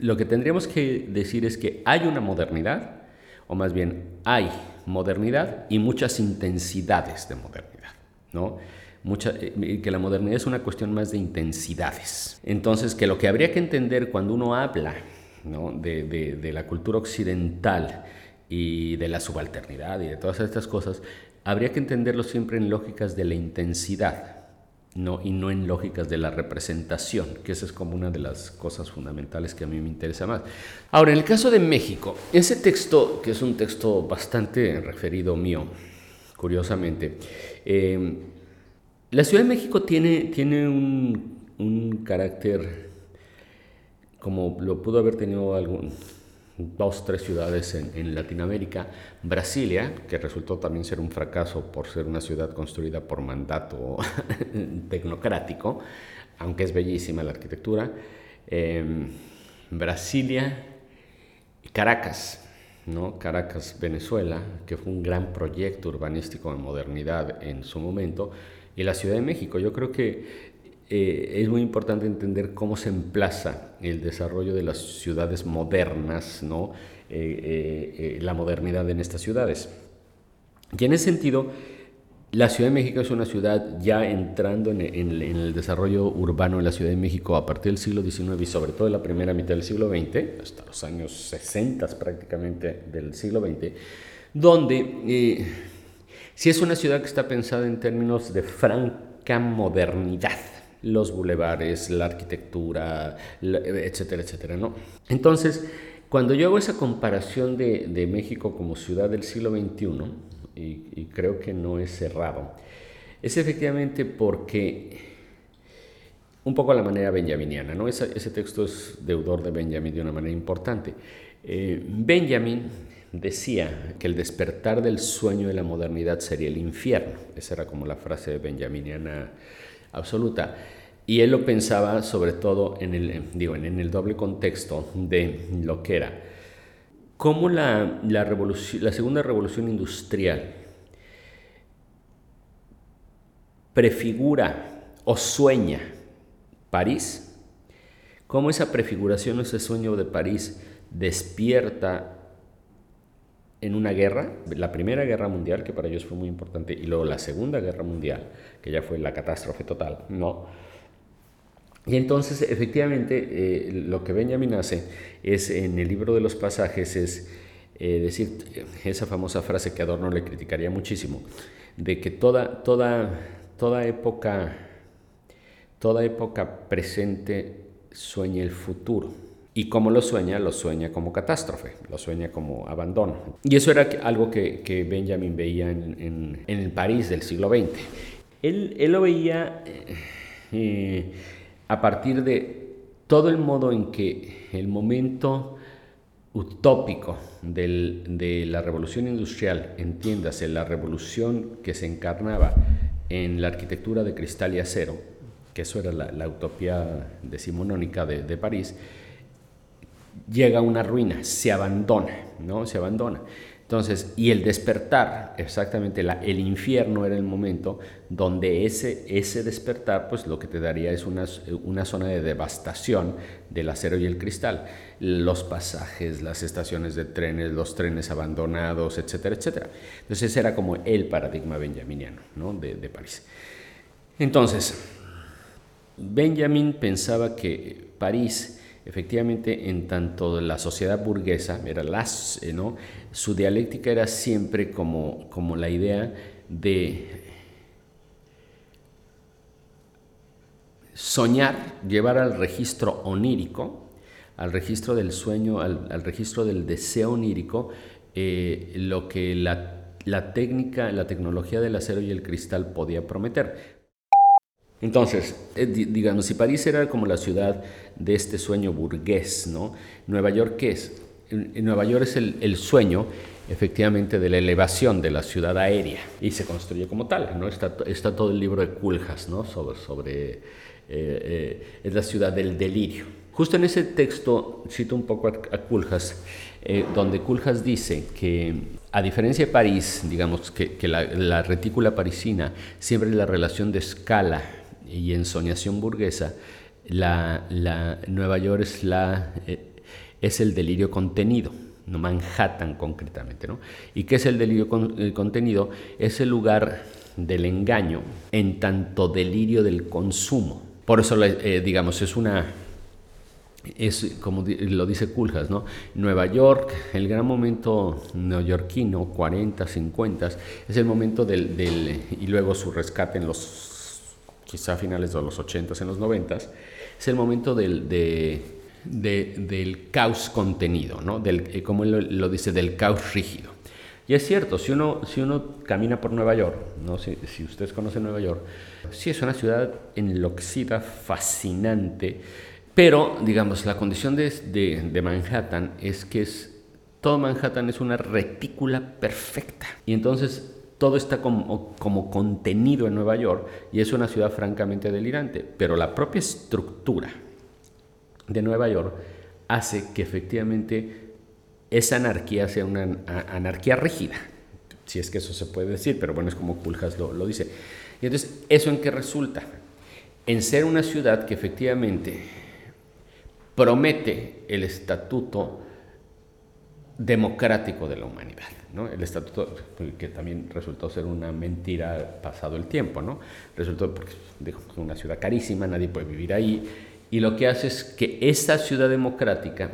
Lo que tendríamos que decir es que hay una modernidad, o más bien hay modernidad y muchas intensidades de modernidad, ¿no? Eh, que la modernidad es una cuestión más de intensidades. Entonces, que lo que habría que entender cuando uno habla de la cultura occidental y de la subalternidad y de todas estas cosas, habría que entenderlo siempre en lógicas de la intensidad, no, y no en lógicas de la representación, que esa es como una de las cosas fundamentales que a mí me interesa más. Ahora, en el caso de México, ese texto, que es un texto bastante referido mío, curiosamente, eh, la Ciudad de México tiene, tiene un, un carácter como lo pudo haber tenido algún, dos, tres ciudades en, en, Latinoamérica. Brasilia, que resultó también ser un fracaso por ser una ciudad construida por mandato tecnocrático, aunque es bellísima la arquitectura. Eh, Brasilia Caracas, ¿no? Caracas, Venezuela, que fue un gran proyecto urbanístico de modernidad en su momento, y la Ciudad de México. Yo creo que eh, es muy importante entender cómo se emplaza el desarrollo de las ciudades modernas, ¿no? Eh, eh, la modernidad en estas ciudades. Y en ese sentido, la Ciudad de México es una ciudad ya entrando en, en, en, el desarrollo urbano en la Ciudad de México a partir del siglo XIX y sobre todo en la primera mitad del siglo XX, hasta los años 60 prácticamente del siglo XX, donde si es una ciudad que está pensada en términos de franca modernidad, los bulevares, la arquitectura, etcétera, etcétera, ¿no? Entonces, cuando yo hago esa comparación de, de México como ciudad del siglo XXI, y, creo que no es cerrado, es efectivamente porque un poco a la manera benjaminiana, ¿no? Ese, ese texto es deudor de Benjamin de una manera importante. Eh, Benjamin decía que el despertar del sueño de la modernidad sería el infierno. Esa era como la frase benjaminiana absoluta. Y él lo pensaba sobre todo en el, digo, en el doble contexto de lo que era. Cómo la, la, la segunda revolución industrial prefigura o sueña París, cómo esa prefiguración, ese sueño de París despierta en una guerra, la Primera Guerra Mundial, que para ellos fue muy importante, y luego la Segunda Guerra Mundial, que ya fue la catástrofe total, ¿no? Y entonces, efectivamente, eh, lo que Benjamin hace es, en el libro de los pasajes, es eh, decir esa famosa frase que Adorno le criticaría muchísimo, de que toda, toda, toda época, toda época presente sueña el futuro. Y como lo sueña, lo sueña como catástrofe, lo sueña como abandono. Y eso era algo que, que Benjamin veía en, en, en, el París del siglo XX. Él, él lo veía eh, a partir de todo el modo en que el momento utópico del, de la revolución industrial, entiéndase, la revolución que se encarnaba en la arquitectura de cristal y acero, que eso era la, la utopía decimonónica de, de París, llega a una ruina, se abandona, ¿no? Se abandona. Entonces, y el despertar, exactamente, el infierno era el momento donde ese, ese despertar, pues lo que te daría es una, una zona de devastación del acero y el cristal. Los pasajes, las estaciones de trenes, los trenes abandonados, etcétera, etcétera. Entonces, ese era como el paradigma benjaminiano, ¿no? De, de París. Entonces, Benjamin pensaba que París efectivamente en tanto la sociedad burguesa, era las, eh, ¿no? su dialéctica era siempre como, como la idea de soñar, llevar al registro onírico, al registro del sueño, al, registro del deseo onírico, eh, lo que la, la técnica, la tecnología del acero y el cristal podía prometer. Entonces, eh, digamos, si París era como la ciudad de este sueño burgués, ¿no? Nueva York, ¿qué es? En Nueva York es el, sueño, efectivamente, de la elevación de la ciudad aérea y se construye como tal, ¿no? Está, todo el libro de Culjas, ¿no? Sobre, sobre eh, eh, es la ciudad del delirio. Justo en ese texto cito un poco a, Culjas, eh, donde Culjas dice que a diferencia de París, digamos que, que la, la retícula parisina siempre es la relación de escala y ensoñación burguesa, la, la Nueva York es la, eh, es el delirio contenido, no Manhattan concretamente. ¿no? ¿Y qué es el delirio contenido? Es el lugar del engaño en tanto delirio del consumo. Por eso, eh, digamos, es una es como lo dice Culjas, ¿no? Nueva York, el gran momento neoyorquino, 40, 50, es el momento del, del, y luego su rescate en los, quizá finales de los 80, en los 90, es el momento del, de, del caos contenido, ¿no? Del, eh, como él lo, dice, del caos rígido. Y es cierto, si uno, si uno camina por Nueva York, ¿no? si, si ustedes conocen Nueva York, sí es una ciudad enloquecida, fascinante, pero, digamos, la condición de, Manhattan es que es, todo Manhattan es una retícula perfecta. Y entonces todo está como, contenido en Nueva York y es una ciudad francamente delirante. Pero la propia estructura de Nueva York hace que efectivamente esa anarquía sea una anarquía rígida. Si es que eso se puede decir, pero bueno, es como Kuljas lo, lo dice. Y entonces, ¿eso en qué resulta? En ser una ciudad que efectivamente promete el estatuto democrático de la humanidad. ¿no? El estatuto que también resultó ser una mentira pasado el tiempo. ¿no? Resultó porque es una ciudad carísima, nadie puede vivir ahí. Y lo que hace es que esta ciudad democrática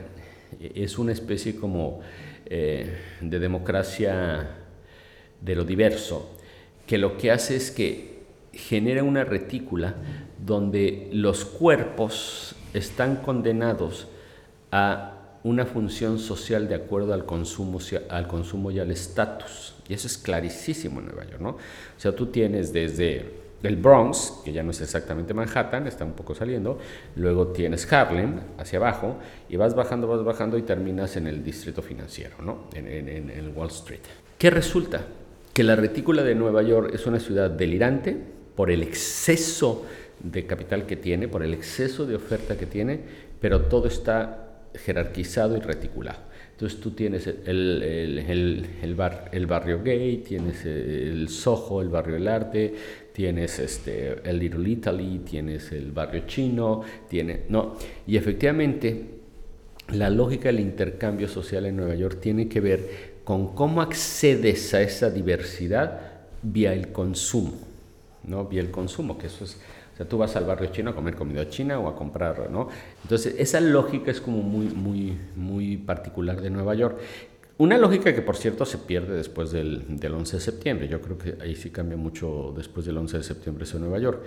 es una especie como eh, de democracia de lo diverso, que lo que hace es que genera una retícula donde los cuerpos están condenados a una función social de acuerdo al consumo, al consumo y al estatus. Y eso es clarísimo en Nueva York, ¿no? O sea, tú tienes desde el Bronx, que ya no es exactamente Manhattan, está un poco saliendo, luego tienes Harlem hacia abajo, y vas bajando, vas bajando y terminas en el distrito financiero, ¿no? En, en Wall Street. ¿Qué resulta? Que la retícula de Nueva York es una ciudad delirante por el exceso de capital que tiene, por el exceso de oferta que tiene, pero todo está jerarquizado y reticulado. Entonces tú tienes el, el, el, el barrio gay, tienes el Soho, el barrio del arte, tienes este, el Little Italy, tienes el barrio chino, tiene, no, y efectivamente la lógica del intercambio social en Nueva York tiene que ver con cómo accedes a esa diversidad vía el consumo, ¿no? Vía el consumo, que eso es o sea, tú vas al barrio chino a comer comida china o a comprar, ¿no? Entonces, esa lógica es como muy, muy, muy particular de Nueva York. Una lógica que, por cierto, se pierde después del, del 11 de septiembre. Yo creo que ahí sí cambia mucho después del 11 de septiembre en Nueva York.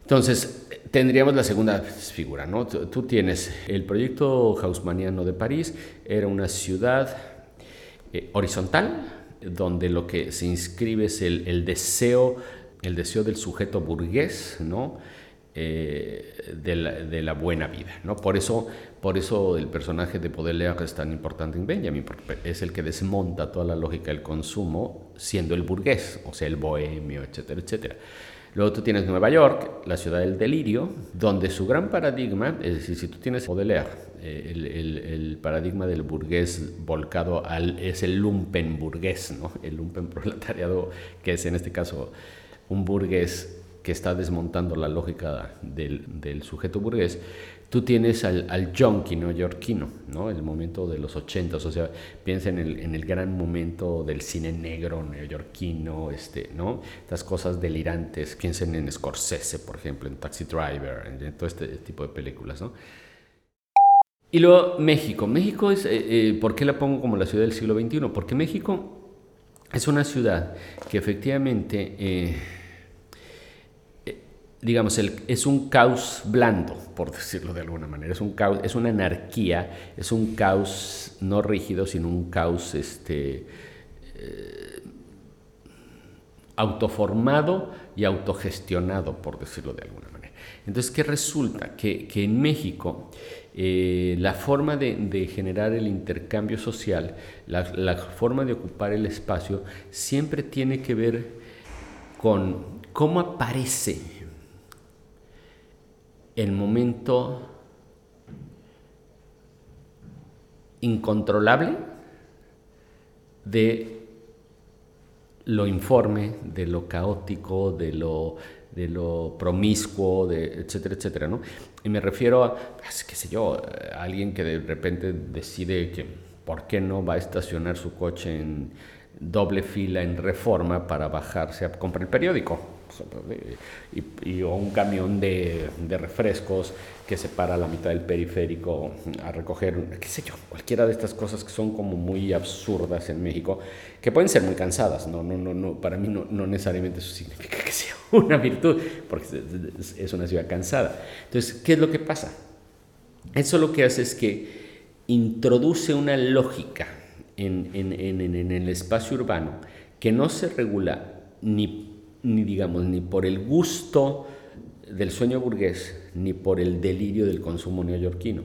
Entonces, tendríamos la segunda figura, ¿no? Tú, tienes el proyecto Haussmanniano de París, era una ciudad eh, horizontal, donde lo que se inscribe es el deseo el deseo del sujeto burgués, ¿no? Eh, de, la, buena vida. ¿no? Por, eso, por eso el personaje de Baudelaire es tan importante en Benjamin, porque es el que desmonta toda la lógica del consumo siendo el burgués, o sea, el bohemio, etcétera, etcétera. Luego tú tienes Nueva York, la ciudad del delirio, donde su gran paradigma, es decir, si tú tienes Baudelaire, eh, el, paradigma del burgués volcado al, es el lumpen burgués, ¿no? el lumpen proletariado, que es en este caso un burgués que está desmontando la lógica del, sujeto burgués, tú tienes al, al junkie neoyorquino, ¿no? El momento de los ochentas, o sea, piensa en el, en el, gran momento del cine negro neoyorquino, este, ¿no? Estas cosas delirantes, piensen en Scorsese, por ejemplo, en Taxi Driver, en, todo este tipo de películas, ¿no? Y luego México. México es, eh, eh, ¿por qué la pongo como la ciudad del siglo XXI? Porque México es una ciudad que efectivamente... Eh, digamos, es un caos blando, por decirlo de alguna manera. Es un caos, es una anarquía, es un caos no rígido, sino un caos este, eh, autoformado y autogestionado, por decirlo de alguna manera. Entonces, ¿qué resulta? Que, en México eh, la forma de, generar el intercambio social, la forma de ocupar el espacio, siempre tiene que ver con cómo aparece el momento incontrolable de lo informe, de lo caótico, de lo, de lo promiscuo, de, etcétera, etcétera, ¿no? Y me refiero a, qué sé yo, a alguien que de repente decide que, ¿por qué no va a estacionar su coche en doble fila en reforma para bajarse a comprar el periódico? Y, o un camión de, de, refrescos que se para a la mitad del periférico a recoger, qué sé yo, cualquiera de estas cosas que son como muy absurdas en México, que pueden ser muy cansadas, no, no, no, no para mí no, no necesariamente eso significa que sea una virtud, porque es una ciudad cansada. Entonces, ¿qué es lo que pasa? Eso lo que hace es que introduce una lógica en, en, en, en el espacio urbano que no se regula ni ni digamos, ni por el gusto del sueño burgués, ni por el delirio del consumo neoyorquino,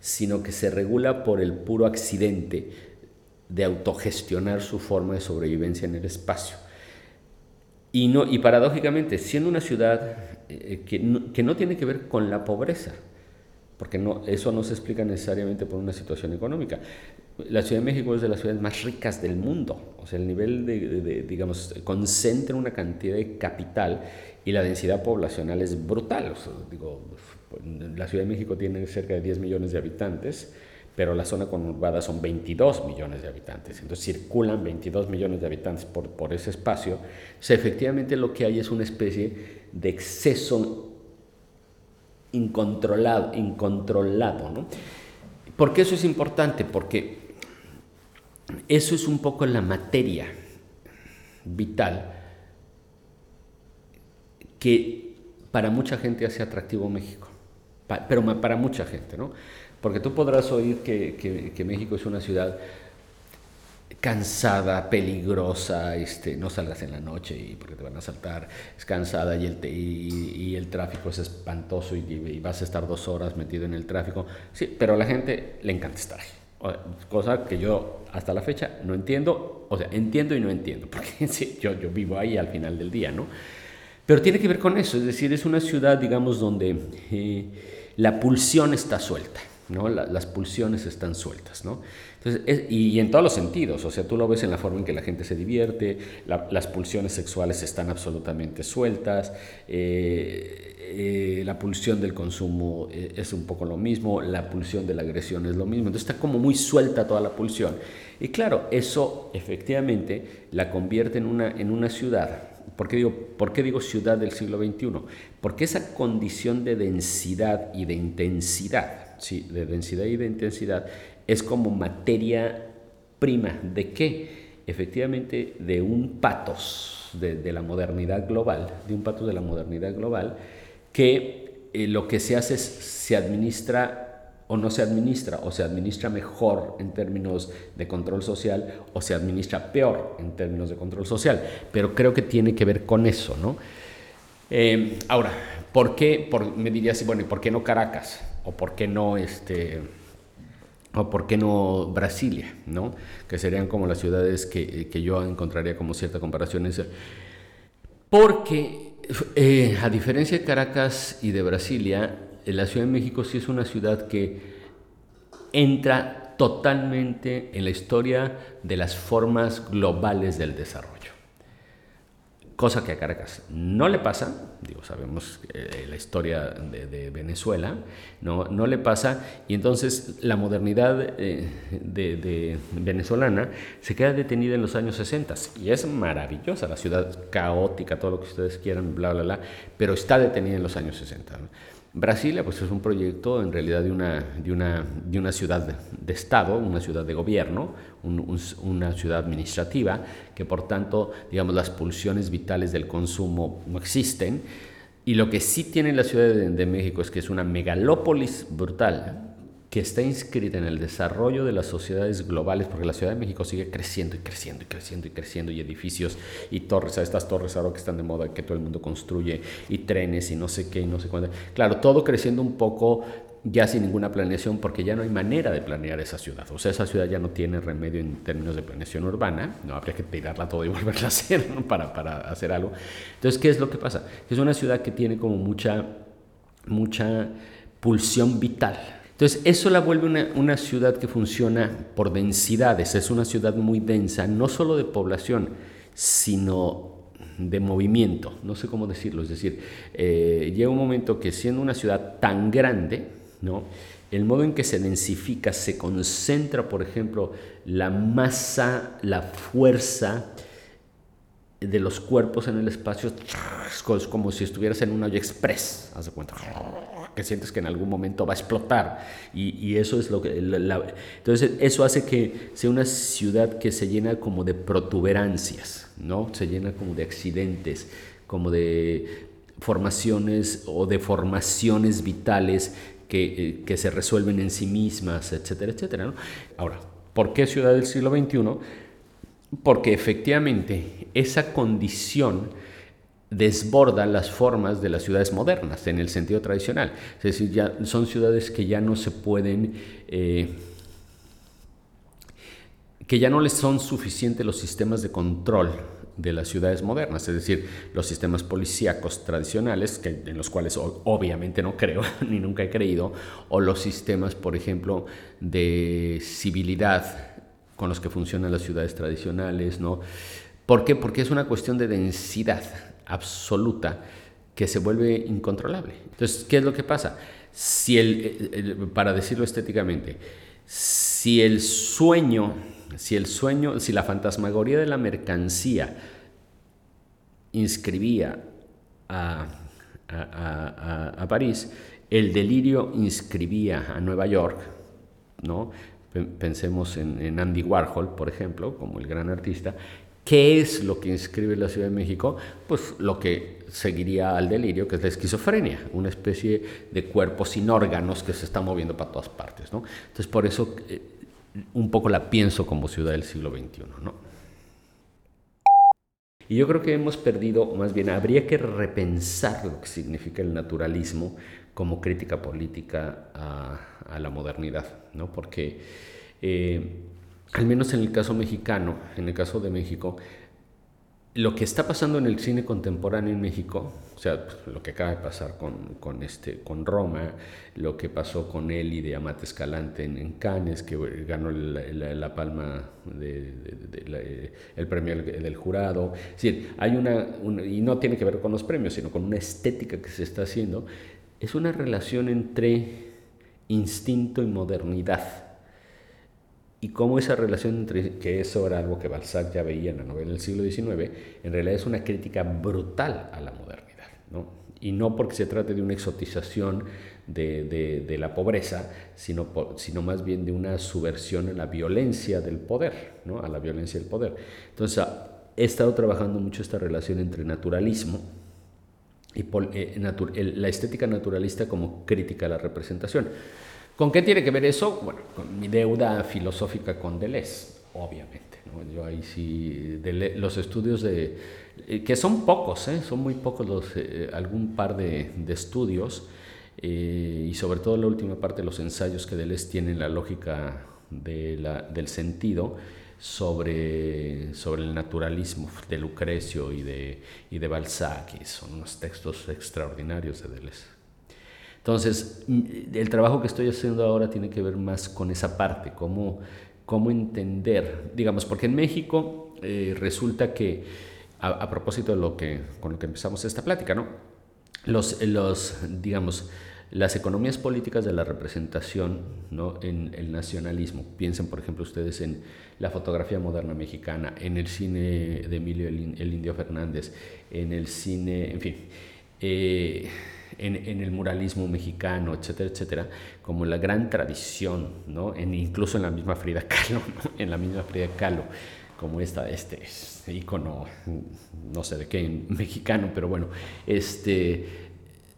sino que se regula por el puro accidente de autogestionar su forma de sobrevivencia en el espacio. Y, no, y paradójicamente, siendo una ciudad eh, que, que no tiene que ver con la pobreza, porque no, eso no se explica necesariamente por una situación económica. La Ciudad de México es de las ciudades más ricas del mundo, o sea, el nivel de, digamos, concentra una cantidad de capital y la densidad poblacional es brutal. digo, la Ciudad de México tiene cerca de 10 millones de habitantes, pero la zona conurbada son 22 millones de habitantes. Entonces circulan 22 millones de habitantes por, por ese espacio. O sea, efectivamente lo que hay es una especie de exceso incontrolado, incontrolado ¿no? ¿Por qué eso es importante? Porque eso es un poco la materia vital que para mucha gente hace atractivo México, pero para mucha gente, ¿no? Porque tú podrás oír que, que México es una ciudad cansada, peligrosa, este, no salgas en la noche y porque te van a saltar, es cansada y el, y, el tráfico es espantoso y, vas a estar dos horas metido en el tráfico. Sí, pero a la gente le encanta estar. Cosa que yo hasta la fecha no entiendo, o sea, entiendo y no entiendo, porque sí, yo, yo vivo ahí al final del día, ¿no? Pero tiene que ver con eso, es decir, es una ciudad, digamos, donde eh, la pulsión está suelta, ¿no? las pulsiones están sueltas, ¿no? Y, en todos los sentidos, o sea, tú lo ves en la forma en que la gente se divierte, las pulsiones sexuales están absolutamente sueltas, eh, eh, la pulsión del consumo eh, es un poco lo mismo, la pulsión de la agresión es lo mismo, entonces está como muy suelta toda la pulsión. Y claro, eso efectivamente la convierte en una, en una ciudad. ¿Por qué, digo, ¿Por qué digo ciudad del siglo XXI? Porque esa condición de densidad y de intensidad, sí, de densidad y de intensidad, es como materia prima. ¿De qué? Efectivamente, de un patos de, la modernidad global, de un patos de la modernidad global, que eh, lo que se hace es se administra o no se administra, o se administra mejor en términos de control social, o se administra peor en términos de control social. Pero creo que tiene que ver con eso, ¿no? Eh, ahora, ¿por qué? Por, me dirías, bueno, ¿y por qué no Caracas? ¿O por qué no este, o por qué no Brasilia, ¿no? que serían como las ciudades que, yo encontraría como cierta comparación. Porque, eh, a diferencia de Caracas y de Brasilia, la Ciudad de México sí es una ciudad que entra totalmente en la historia de las formas globales del desarrollo cosa que a Caracas no le pasa, digo, sabemos eh, la historia de, Venezuela, no, no le pasa, y entonces la modernidad eh, de, venezolana se queda detenida en los años 60, y es maravillosa, la ciudad caótica, todo lo que ustedes quieran, bla, bla, bla, pero está detenida en los años 60. Brasilia pues es un proyecto en realidad de una, de una, de una ciudad de Estado, una ciudad de gobierno, una ciudad administrativa, que por tanto, digamos, las pulsiones vitales del consumo no existen. Y lo que sí tiene la Ciudad de, de México es que es una megalópolis brutal, que está inscrita en el desarrollo de las sociedades globales, porque la Ciudad de México sigue creciendo y creciendo y creciendo y creciendo, y edificios y torres, a estas torres ahora que están de moda, que todo el mundo construye, y trenes y no sé qué y no sé cuándo. Claro, todo creciendo un poco ya sin ninguna planeación, porque ya no hay manera de planear esa ciudad. O sea, esa ciudad ya no tiene remedio en términos de planeación urbana, no habría que tirarla todo y volverla a hacer para, para hacer algo. Entonces, ¿qué es lo que pasa? Es una ciudad que tiene como mucha, mucha pulsión vital entonces, eso la vuelve una, ciudad que funciona por densidades, es una ciudad muy densa, no solo de población, sino de movimiento, no sé cómo decirlo, es decir, eh, llega un momento que siendo una ciudad tan grande, ¿no? el modo en que se densifica, se concentra, por ejemplo, la masa, la fuerza de los cuerpos en el espacio, es como si estuvieras en un hoyo express, haz de cuenta, que sientes que en algún momento va a explotar. Y, eso es lo que... entonces, eso hace que sea una ciudad que se llena como de protuberancias, ¿no? Se llena como de accidentes, como de formaciones o deformaciones vitales eh, que, se resuelven en sí mismas, etcétera, etcétera. Ahora, ¿por qué ciudad del siglo XXI? Porque efectivamente esa condición desborda las formas de las ciudades modernas en el sentido tradicional. Es decir, ya son ciudades que ya no se pueden... Eh, que ya no les son suficientes los sistemas de control de las ciudades modernas, es decir, los sistemas policíacos tradicionales, que, en los cuales obviamente no creo ni nunca he creído, o los sistemas, por ejemplo, de civilidad con los que funcionan las ciudades tradicionales, ¿no? ¿Por qué? Porque es una cuestión de densidad absoluta que se vuelve incontrolable. Entonces, ¿qué es lo que pasa? Si el para decirlo estéticamente, si el sueño si el sueño, si la fantasmagoría de la mercancía inscribía a, París, el delirio inscribía a Nueva York, ¿no? Pensemos en, Andy Warhol, por ejemplo, como el gran artista. ¿Qué es lo que inscribe la Ciudad de México? Pues lo que seguiría al delirio, que es la esquizofrenia, una especie de cuerpo sin órganos que se está moviendo para todas partes. ¿no? Entonces, por eso eh, un poco la pienso como ciudad del siglo XXI, ¿no? Y yo creo que hemos perdido, más bien habría que repensar lo que significa el naturalismo como crítica política a, la modernidad, ¿no? Porque eh, al menos en el caso mexicano, en el caso de México, lo que está pasando en el cine contemporáneo en México, o sea, pues, lo que acaba de pasar con, con, este, con Roma, lo que pasó con Eli de Amate Escalante en, Cannes, que ganó la, palma de, eh, premio del, jurado. Es hay una, y no tiene que ver con los premios, sino con una estética que se está haciendo, es una relación entre instinto y modernidad y cómo esa relación entre, que eso era algo que Balzac ya veía en la novela del siglo XIX, en realidad es una crítica brutal a la modernidad, ¿no? Y no porque se trate de una exotización de, de, la pobreza, sino, sino más bien de una subversión a la violencia del poder, ¿no? A la violencia del poder. Entonces, ah, he estado trabajando mucho esta relación entre naturalismo, y eh, la estética naturalista como crítica a la representación. ¿Con qué tiene que ver eso? Bueno, con mi deuda filosófica con Deleuze, obviamente. Yo ahí sí, los estudios de, eh, que son pocos, ¿eh? son muy pocos los, eh, algún par de, estudios, y sobre todo la última parte de los ensayos que Deleuze tiene la lógica del sentido sobre, sobre el naturalismo de Lucrecio y de, y de Balzac, y son unos textos extraordinarios de Deleuze. Entonces, mm, el trabajo que estoy haciendo ahora tiene que ver más con esa parte, cómo, cómo entender, digamos, porque en México eh, resulta que, a, propósito de lo que, con lo que empezamos esta plática, ¿no? Los, los, digamos, las economías políticas de la representación ¿no? en el nacionalismo. Piensen, por ejemplo, ustedes en la fotografía moderna mexicana, en el cine de Emilio el, Indio Fernández, en el cine, en fin. Eh, en, el muralismo mexicano, etcétera, etcétera, como la gran tradición, ¿no? Incluso en la misma Frida Kahlo, en la misma Frida Kahlo, como esta, este icono, no sé de qué, mexicano, pero bueno, este,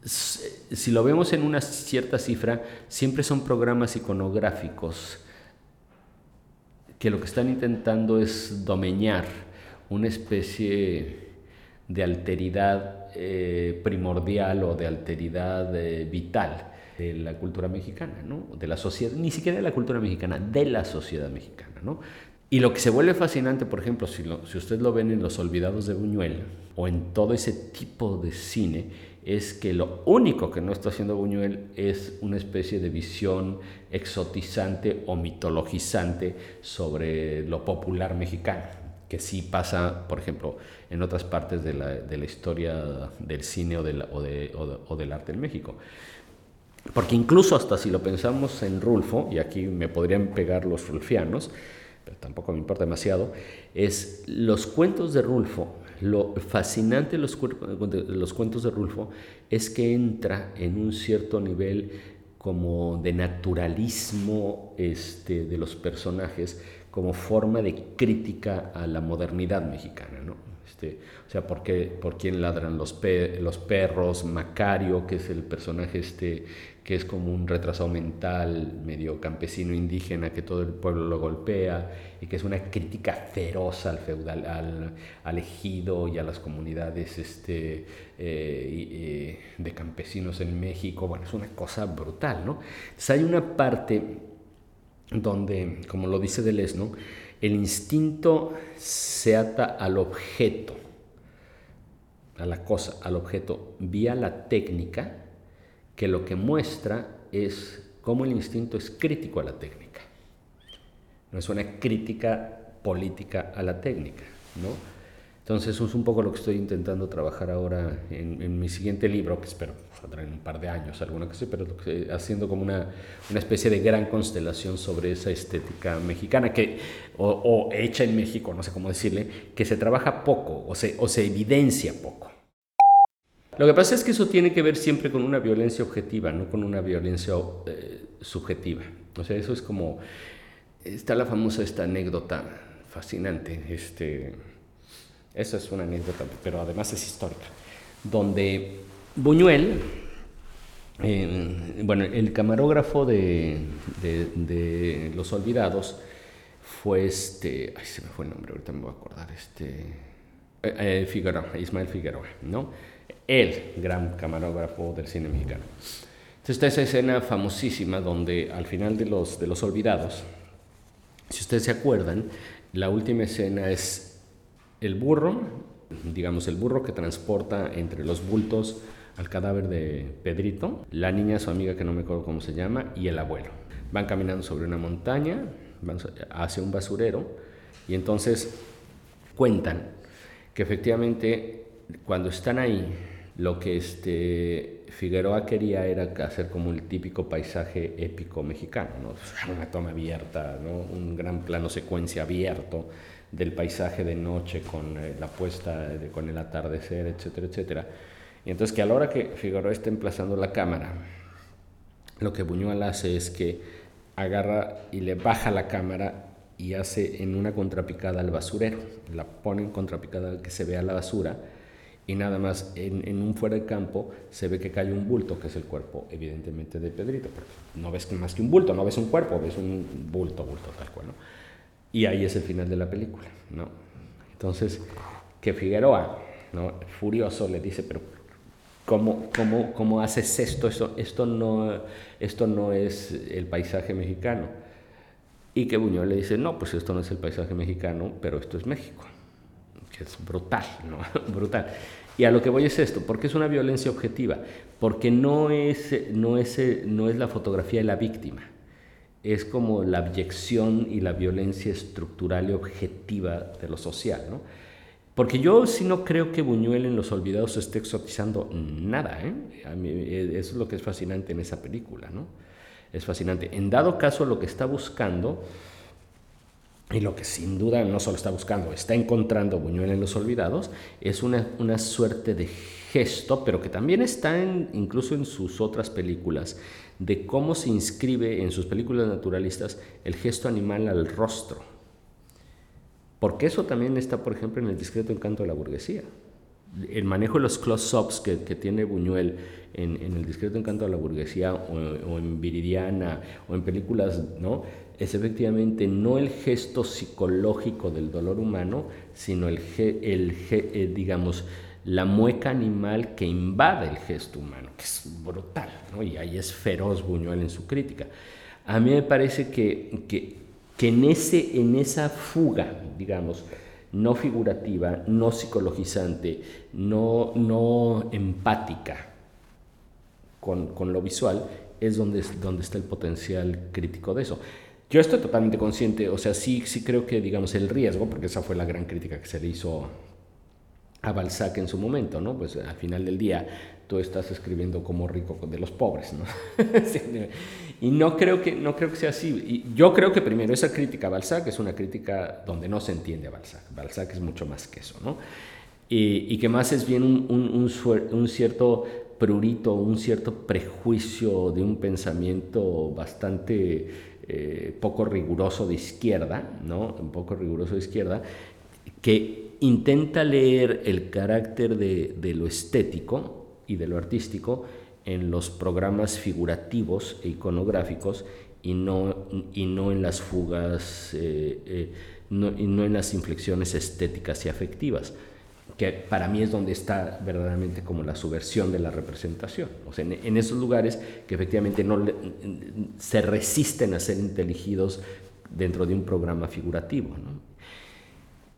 si lo vemos en una cierta cifra, siempre son programas iconográficos que lo que están intentando es domeñar una especie de alteridad eh, primordial o de alteridad eh, vital de la cultura mexicana, ¿no? de la sociedad, ni siquiera de la cultura mexicana, de la sociedad mexicana. ¿no? Y lo que se vuelve fascinante, por ejemplo, si, usted lo ven en Los Olvidados de Buñuel o en todo ese tipo de cine, es que lo único que no está haciendo Buñuel es una especie de visión exotizante o mitologizante sobre lo popular mexicano que sí pasa, por ejemplo, en otras partes de la, historia del cine o, o, de, o, del arte en México. Porque incluso hasta si lo pensamos en Rulfo, y aquí me podrían pegar los rulfianos, pero tampoco me importa demasiado, es los cuentos de Rulfo, lo fascinante de los, los cuentos de Rulfo es que entra en un cierto nivel como de naturalismo este, de los personajes, como forma de crítica a la modernidad mexicana, ¿no? Este, o sea, ¿por, qué, por quién ladran los, perros? Macario, que es el personaje este, que es como un retrasado mental, medio campesino indígena, que todo el pueblo lo golpea, y que es una crítica feroz al feudal, al, al ejido y a las comunidades este, eh, eh, de campesinos en México. Bueno, es una cosa brutal, ¿no? Entonces hay una parte donde, como lo dice Deleuze, ¿no? El instinto se ata al objeto, a la cosa, al objeto, vía la técnica, que lo que muestra es cómo el instinto es crítico a la técnica. No es una crítica política a la técnica, ¿no? Entonces, eso es un poco lo que estoy intentando trabajar ahora en, mi siguiente libro, que espero saldrá en un par de años, alguna cosa, pero haciendo como una, una, especie de gran constelación sobre esa estética mexicana, que, o, hecha en México, no sé cómo decirle, que se trabaja poco o se, o se evidencia poco. Lo que pasa es que eso tiene que ver siempre con una violencia objetiva, no con una violencia eh, subjetiva. O sea, eso es como, está la famosa esta anécdota fascinante, este esa es una anécdota, pero además es histórica, donde Buñuel, bueno, el camarógrafo de, Los Olvidados fue este, ay, se me fue el nombre, ahorita me voy a acordar, este, eh, eh, Figueroa, Ismael Figueroa, ¿no? El gran camarógrafo del cine mexicano. Entonces está esa escena famosísima donde al final de los, de los Olvidados, si ustedes se acuerdan, la última escena es el burro, digamos el burro que transporta entre los bultos al cadáver de Pedrito, la niña, su amiga que no me acuerdo cómo se llama, y el abuelo. Van caminando sobre una montaña, van hacia un basurero, y entonces cuentan que efectivamente cuando están ahí, lo que este Figueroa quería era hacer como el típico paisaje épico mexicano, ¿no? una toma abierta, ¿no? un gran plano secuencia abierto, del paisaje de noche con eh, la puesta, con el atardecer, etcétera, etcétera. Y entonces que a la hora que Figueroa está emplazando la cámara, lo que Buñuel hace es que agarra y le baja la cámara y hace en una contrapicada al basurero, la pone en contrapicada que se vea la basura y nada más en, un fuera de campo se ve que cae un bulto, que es el cuerpo evidentemente de Pedrito, no ves más que un bulto, no ves un cuerpo, ves un bulto, bulto tal cual. ¿no? Y ahí es el final de la película, ¿no? Entonces, que Figueroa, ¿no? furioso, le dice, pero ¿cómo, cómo, cómo haces esto? esto? Esto no, esto no es el paisaje mexicano. Y que Buñuel le dice, no, pues esto no es el paisaje mexicano, pero esto es México. Que es brutal, ¿no? brutal. Y a lo que voy es esto, porque es una violencia objetiva, porque no es, no es, no es la fotografía de la víctima es como la abyección y la violencia estructural y objetiva de lo social, ¿no? Porque yo sí no creo que Buñuel en Los Olvidados esté exotizando nada, ¿eh? eh eso es lo que es fascinante en esa película, ¿no? Es fascinante. En dado caso, lo que está buscando, y lo que sin duda no solo está buscando, está encontrando Buñuel en Los Olvidados, es una, una suerte de gesto, pero que también está incluso en sus otras películas, de cómo se inscribe en sus películas naturalistas el gesto animal al rostro. Porque eso también está, por ejemplo, en el discreto encanto de la burguesía. El manejo de los close-ups que, tiene Buñuel en, el discreto encanto de la burguesía o, en Viridiana o en películas, ¿no? Es efectivamente no el gesto psicológico del dolor humano, sino el, el, eh, digamos, la mueca animal que invade el gesto humano, que es brutal, y ahí es feroz Buñuel en su crítica. A mí me parece que, que, que en, ese, en esa fuga, digamos, no figurativa, no psicologizante, no, no empática con, con, lo visual, es donde, donde está el potencial crítico de eso. Yo estoy totalmente consciente, o sea, sí, sí creo que, digamos, el riesgo, porque esa fue la gran crítica que se le hizo a Balzac en su momento, ¿no? Pues al final del día tú estás escribiendo como rico de los pobres, ¿no? y no creo, que, no creo que sea así. Y yo creo que primero esa crítica a Balzac es una crítica donde no se entiende a Balzac. Balzac es mucho más que eso, ¿no? Y, que más es bien un, un, cierto prurito, un cierto prejuicio de un pensamiento bastante eh, poco riguroso de izquierda, ¿no? Un poco riguroso de izquierda, que intenta leer el carácter de, de lo estético y de lo artístico en los programas figurativos e iconográficos y no, y no en las fugas eh, eh, no, y no en las inflexiones estéticas y afectivas, que para mí es donde está verdaderamente como la subversión de la representación. O sea, en, esos lugares que efectivamente no se resisten a ser inteligidos dentro de un programa figurativo.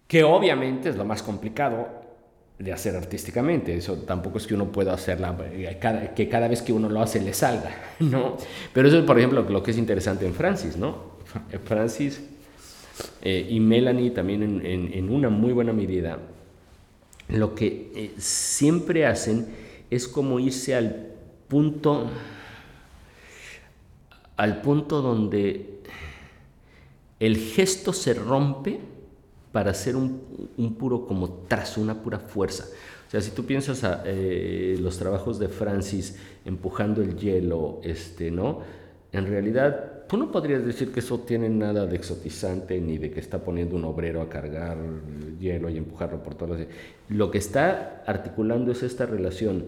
Que obviamente es lo más complicado de hacer artísticamente. Eso tampoco es que uno pueda hacerla, eh, que cada vez que uno lo hace le salga, ¿no? Pero eso es, por ejemplo, lo que es interesante en Francis, ¿no? Francis eh, y Melanie también en, una muy buena medida, lo que eh, siempre hacen es como irse al punto, al punto donde el gesto se rompe para hacer un, puro como trazo, una pura fuerza. O sea, si tú piensas a eh, los trabajos de Francis empujando el hielo, este, ¿no? En realidad, tú no podrías decir que eso tiene nada de exotizante ni de que está poniendo un obrero a cargar hielo y empujarlo por todas las... Lo que está articulando es esta relación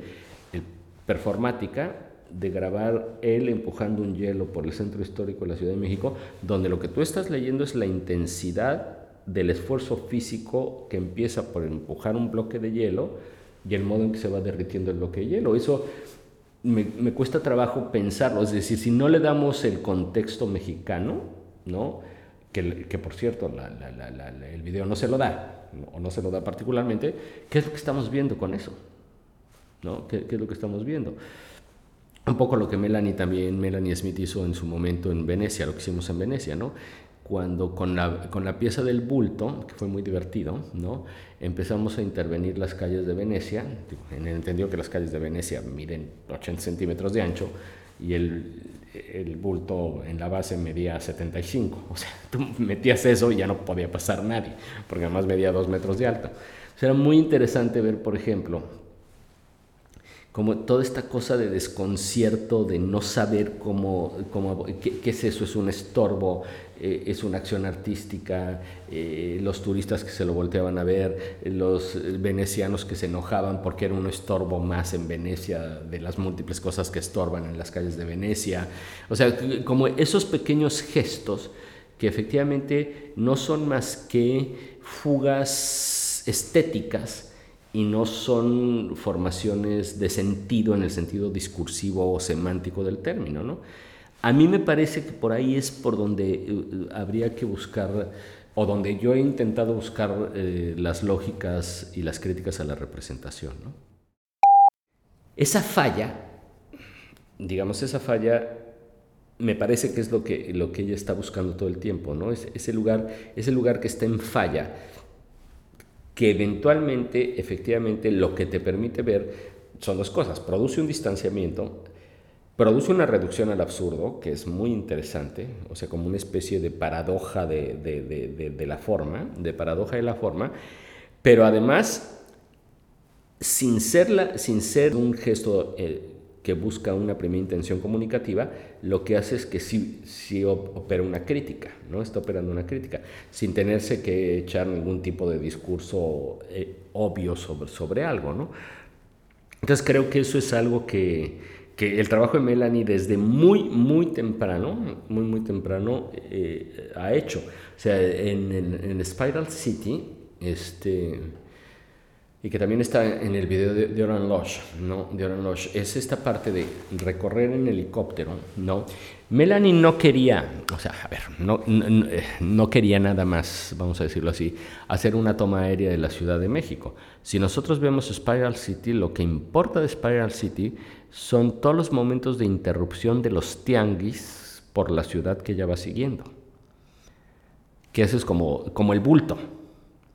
performática de grabar él empujando un hielo por el centro histórico de la Ciudad de México, donde lo que tú estás leyendo es la intensidad del esfuerzo físico que empieza por empujar un bloque de hielo y el modo en que se va derritiendo el bloque de hielo. Eso me, cuesta trabajo pensarlo, es decir, si no le damos el contexto mexicano, ¿no? que, que por cierto el video no se lo da, o no se lo da particularmente, ¿qué es lo que estamos viendo con eso? ¿No? ¿Qué, ¿Qué es lo que estamos viendo? Un poco lo que Melanie también, Melanie Smith hizo en su momento en Venecia, lo que hicimos en Venecia, ¿no? Cuando con la, con la pieza del bulto, que fue muy divertido, ¿no? empezamos a intervenir las calles de Venecia, en el entendido que las calles de Venecia miden 80 centímetros de ancho y el, el bulto en la base medía 75, o sea, tú metías eso y ya no podía pasar nadie, porque además medía 2 metros de alto. O sea, era muy interesante ver, por ejemplo, como toda esta cosa de desconcierto, de no saber cómo, cómo qué, es eso, es un estorbo, eh, es una acción artística, eh, los turistas que se lo volteaban a ver, los venecianos que se enojaban porque era un estorbo más en Venecia de las múltiples cosas que estorban en las calles de Venecia. O sea, como esos pequeños gestos que efectivamente no son más que fugas estéticas y no son formaciones de sentido en el sentido discursivo o semántico del término, ¿no? A mí me parece que por ahí es por donde eh, habría que buscar, o donde yo he intentado buscar eh, las lógicas y las críticas a la representación. Esa falla, digamos, esa falla me parece que es lo que, lo que ella está buscando todo el tiempo, ¿no? Es, ese, lugar, ese lugar que está en falla, que eventualmente, efectivamente, lo que te permite ver son dos cosas. Produce un distanciamiento produce una reducción al absurdo, que es muy interesante, o sea, como una especie de paradoja de, de, de, la forma, de paradoja de la forma, pero además, sin ser, sin ser un gesto eh, que busca una primera intención comunicativa, lo que hace es que sí, opera una crítica, ¿no? Está operando una crítica, sin tenerse que echar ningún tipo de discurso eh, obvio sobre, sobre algo, ¿no? Entonces creo que eso es algo que, que el trabajo de Melanie desde muy, muy temprano, muy, muy temprano, eh, ha hecho. O sea, en, en, Spiral City, este, y que también está en el video de, de Oran Losh, ¿no? De Oran Losh, es esta parte de recorrer en helicóptero, ¿no? Melanie no quería, o sea, a ver, no, no, no, quería nada más, vamos a decirlo así, hacer una toma aérea de la Ciudad de México. Si nosotros vemos Spiral City, lo que importa de Spiral City son todos los momentos de interrupción de los tianguis por la ciudad que ella va siguiendo. que eso es como, como el bulto,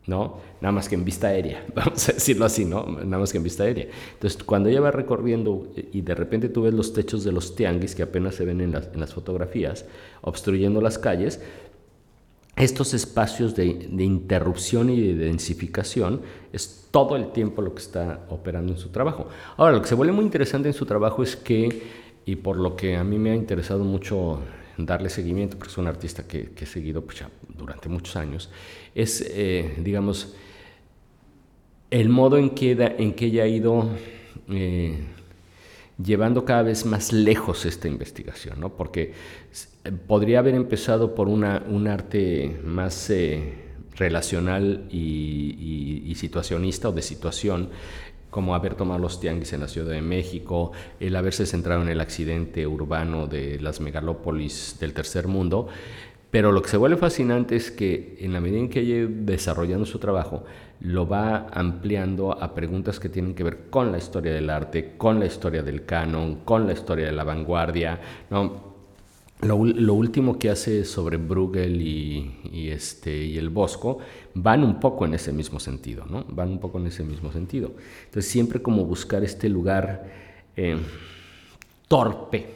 ¿no? Nada más que en vista aérea, vamos a decirlo así, ¿no? Nada más que en vista aérea. Entonces, cuando ella va recorriendo y de repente tú ves los techos de los tianguis que apenas se ven en las, en las fotografías, obstruyendo las calles, estos espacios de, interrupción y de densificación es todo el tiempo lo que está operando en su trabajo. Ahora, lo que se vuelve muy interesante en su trabajo es que, y por lo que a mí me ha interesado mucho darle seguimiento, porque es un artista que, he seguido pues, durante muchos años, es, eh, digamos, el modo en que, ella ha ido eh, llevando cada vez más lejos esta investigación, ¿no? porque podría haber empezado por un arte más eh, relacional y, situacionista o de situación, como haber tomado los tianguis en la Ciudad de México, el haberse centrado en el accidente urbano de las megalópolis del tercer mundo, pero lo que se vuelve fascinante es que en la medida en que ella desarrollando su trabajo, lo va ampliando a preguntas que tienen que ver con la historia del arte, con la historia del canon, con la historia de la vanguardia. ¿no? Lo, último que hace sobre Bruegel y, este, y el Bosco van un poco en ese mismo sentido, ¿no? Van un poco en ese mismo sentido. Entonces siempre como buscar este lugar eh, torpe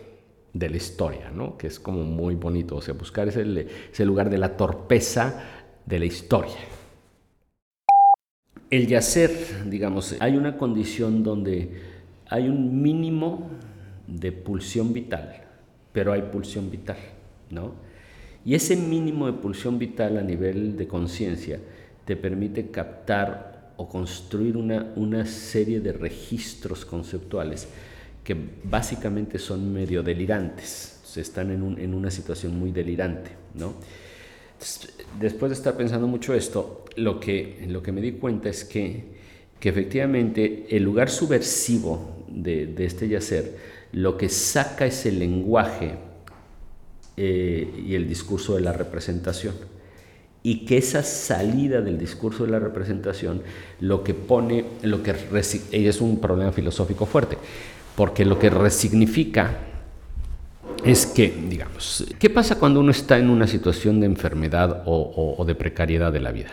de la historia, ¿no? Que es como muy bonito, o sea, buscar ese, ese lugar de la torpeza de la historia. El yacer, digamos, hay una condición donde hay un mínimo de pulsión vital, pero hay pulsión vital, ¿no? Y ese mínimo de pulsión vital a nivel de conciencia te permite captar o construir una, una serie de registros conceptuales que básicamente son medio delirantes, se están en, en una situación muy delirante, ¿no? Después de estar pensando mucho esto, lo que, lo que me di cuenta es que, que efectivamente el lugar subversivo de, de, este yacer, lo que saca es el lenguaje eh, y el discurso de la representación. Y que esa salida del discurso de la representación lo que pone, lo que es un problema filosófico fuerte, porque lo que resignifica es que, digamos, ¿qué pasa cuando uno está en una situación de enfermedad o, de precariedad de la vida?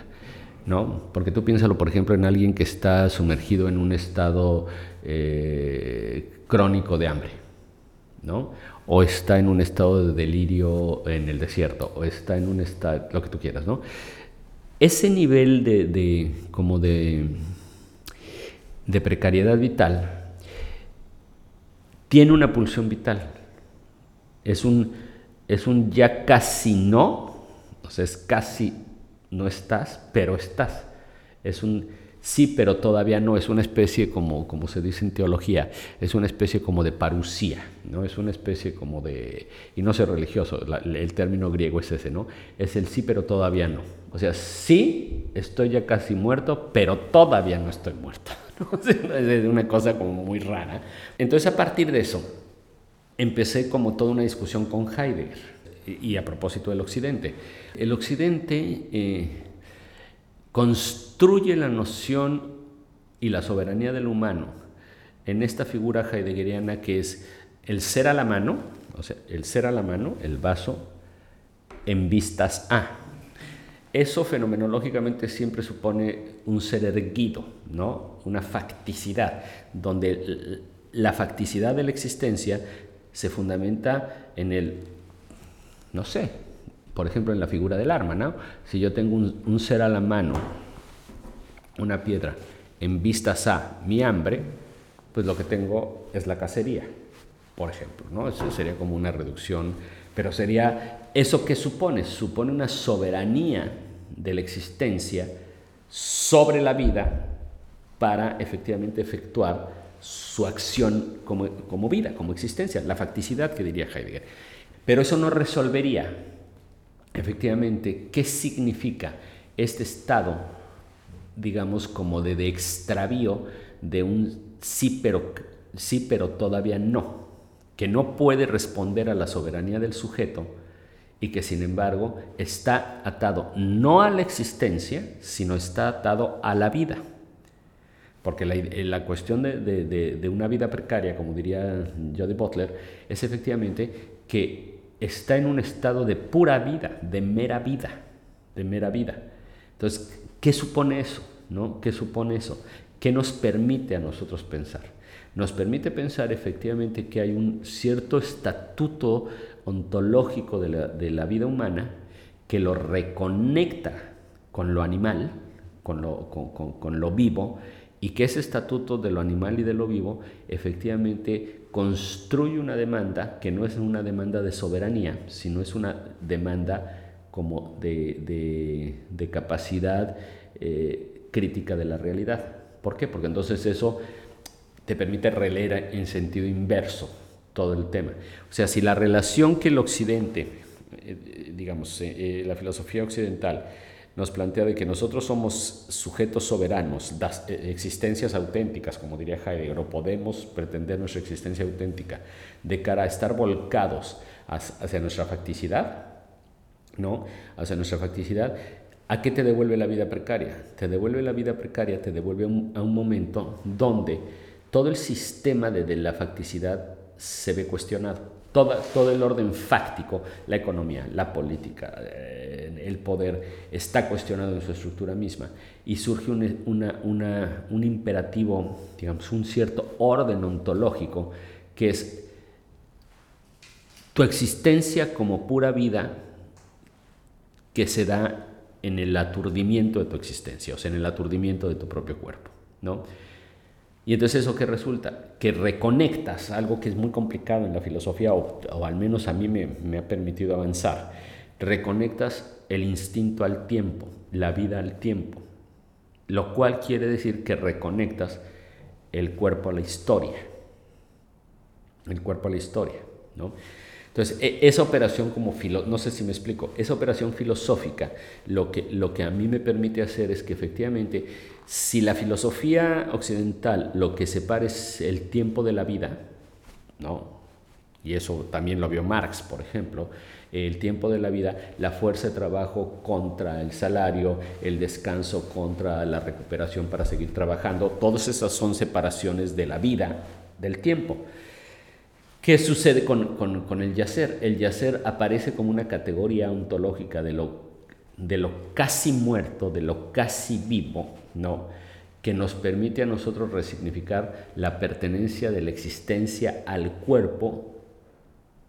¿No? Porque tú piénsalo, por ejemplo, en alguien que está sumergido en un estado eh, crónico de hambre, ¿no? O está en un estado de delirio en el desierto, o está en un estado, lo que tú quieras, ¿no? Ese nivel de, de como de, de precariedad vital tiene una pulsión vital es un, es un ya casi no, o sea, es casi no estás, pero estás. Es un sí, pero todavía no, es una especie como, como se dice en teología, es una especie como de parusía, ¿no? Es una especie como de, y no sé religioso, el término griego es ese, ¿no? Es el sí, pero todavía no. O sea, sí, estoy ya casi muerto, pero todavía no estoy muerto. Es una cosa como muy rara. Entonces, a partir de eso, empecé como toda una discusión con Heidegger. Y a propósito del Occidente, el Occidente eh, construye la noción y la soberanía del humano en esta figura heideggeriana que es el ser a la mano, o sea, el ser a la mano, el vaso, en vistas a. Eso fenomenológicamente siempre supone un ser erguido, ¿no? una facticidad, donde la facticidad de la existencia se fundamenta en el, no sé, por ejemplo, en la figura del arma, ¿no? Si yo tengo un, ser a la mano, una piedra, en vistas a mi hambre, pues lo que tengo es la cacería, por ejemplo, ¿no? Eso sería como una reducción, pero sería eso que supone, supone una soberanía de la existencia sobre la vida para efectivamente efectuar su acción como, como vida, como existencia, la facticidad que diría Heidegger. Pero eso no resolvería efectivamente qué significa este estado, digamos, como de, de extravío de un sí pero, sí, pero todavía no, que no puede responder a la soberanía del sujeto y que sin embargo está atado no a la existencia, sino está atado a la vida. Porque la, cuestión de, una vida precaria, como diría Jody Butler, es efectivamente que está en un estado de pura vida, de mera vida. de mera vida. Entonces, ¿qué supone eso? ¿Qué supone eso? ¿Qué nos permite a nosotros pensar? Nos permite pensar efectivamente que hay un cierto estatuto ontológico de la, vida humana que lo reconecta con lo animal, con, lo vivo, y que ese estatuto de lo animal y de lo vivo efectivamente construye una demanda que no es una demanda de soberanía, sino es una demanda como de, de, capacidad eh, crítica de la realidad. ¿Por qué? Porque entonces eso te permite releer en sentido inverso todo el tema. O sea, si la relación que el occidente, eh, digamos, eh, la filosofía occidental, nos plantea de que nosotros somos sujetos soberanos, existencias auténticas, como diría Heidegger, o podemos pretender nuestra existencia auténtica de cara a estar volcados hacia nuestra facticidad, ¿no? Hacia nuestra facticidad, ¿A qué te devuelve la vida precaria? Te devuelve la vida precaria, te devuelve a un momento donde todo el sistema de, la facticidad se ve cuestionado. Todo el orden fáctico, la economía, la política, eh, el poder, está cuestionado en su estructura misma. Y surge un, un imperativo, digamos, un cierto orden ontológico que es tu existencia como pura vida que se da en el aturdimiento de tu existencia, o sea, en el aturdimiento de tu propio cuerpo, ¿no? Y entonces eso que resulta, que reconectas algo que es muy complicado en la filosofía, o, al menos a mí me, me, ha permitido avanzar, reconectas el instinto al tiempo, la vida al tiempo, lo cual quiere decir que reconectas el cuerpo a la historia, el cuerpo a la historia, ¿no? Entonces, e, esa operación como filo, no sé si me explico, esa operación filosófica lo que, lo que a mí me permite hacer es que efectivamente, si la filosofía occidental lo que separa es el tiempo de la vida, ¿no? y eso también lo vio Marx, por ejemplo, el tiempo de la vida, la fuerza de trabajo contra el salario, el descanso contra la recuperación para seguir trabajando, todas esas son separaciones de la vida del tiempo. ¿Qué sucede con, el yacer? El yacer aparece como una categoría ontológica de lo, de lo casi muerto, de lo casi vivo, ¿no? que nos permite a nosotros resignificar la pertenencia de la existencia al cuerpo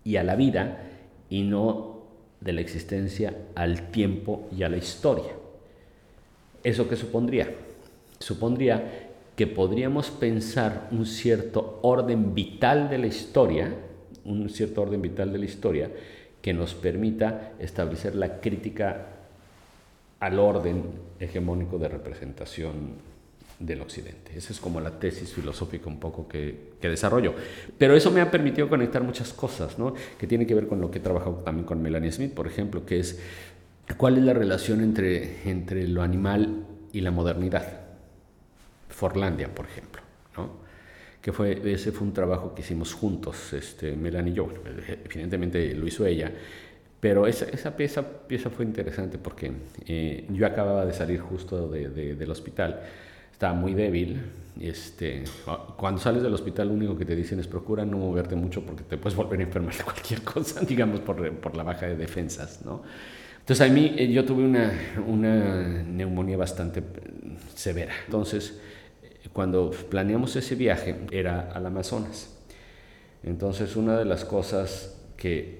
y a la vida y no de la existencia al tiempo y a la historia. ¿Eso qué supondría? Supondría que podríamos pensar un cierto orden vital de la historia, un cierto orden vital de la historia que nos permita establecer la crítica al orden hegemónico de representación del Occidente. Esa es como la tesis filosófica un poco que, que, desarrollo. Pero eso me ha permitido conectar muchas cosas, ¿no? que tiene que ver con lo que he trabajado también con Melanie Smith, por ejemplo, que es cuál es la relación entre, entre lo animal y la modernidad. Forlandia, por ejemplo, ¿no? que fue, ese fue un trabajo que hicimos juntos, este, Melanie y yo, evidentemente lo hizo ella, pero esa, esa pieza, pieza fue interesante porque eh, yo acababa de salir justo de, del hospital, estaba muy débil, este, cuando sales del hospital lo único que te dicen es procura no moverte mucho porque te puedes volver a enfermar de cualquier cosa, digamos, por, por la baja de defensas, ¿no? Entonces a mí eh, yo tuve una, una neumonía bastante severa, entonces cuando planeamos ese viaje era al Amazonas. Entonces una de las cosas que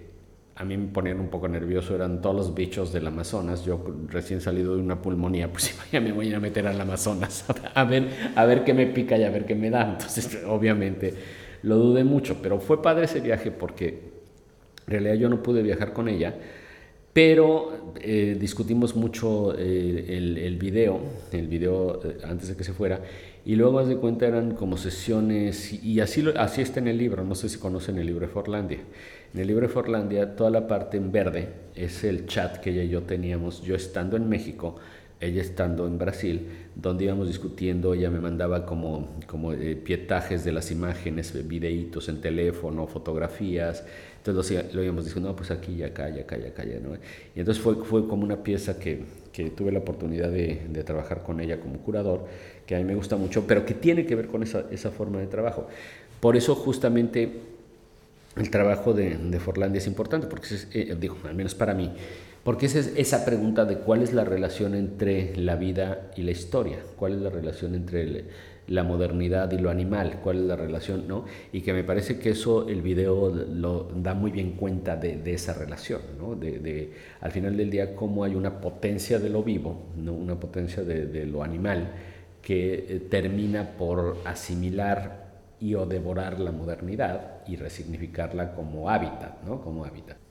a mí me ponían un poco nervioso eran todos los bichos del Amazonas. Yo recién salido de una pulmonía, pues ya me voy a meter al Amazonas a ver, a ver qué me pica y a ver qué me da. Entonces obviamente lo dudé mucho, pero fue padre ese viaje porque en realidad yo no pude viajar con ella pero eh, discutimos mucho eh, el, el, video, el video eh, antes de que se fuera, y luego, haz de cuenta, eran como sesiones, y así, así está en el libro, no sé si conocen el libro de Forlandia. En el libro de Forlandia, toda la parte en verde es el chat que ella y yo teníamos, yo estando en México, ella estando en Brasil, donde íbamos discutiendo, ella me mandaba como, como pietajes de las imágenes, videitos en teléfono, fotografías, entonces lo, íbamos diciendo, no, pues aquí y acá y acá y acá. ¿no? Y entonces fue, fue como una pieza que, que tuve la oportunidad de, de, trabajar con ella como curador, que a mí me gusta mucho, pero que tiene que ver con esa, esa forma de trabajo. Por eso justamente el trabajo de, de Forlandia es importante, porque es, eh, al menos para mí, Porque esa es esa pregunta de cuál es la relación entre la vida y la historia, cuál es la relación entre la modernidad y lo animal, cuál es la relación, ¿no? Y que me parece que eso el video lo da muy bien cuenta de, esa relación, ¿no? De, al final del día cómo hay una potencia de lo vivo, ¿no? Una potencia de, lo animal que eh, termina por asimilar y o devorar la modernidad y resignificarla como hábitat, ¿no? Como hábitat.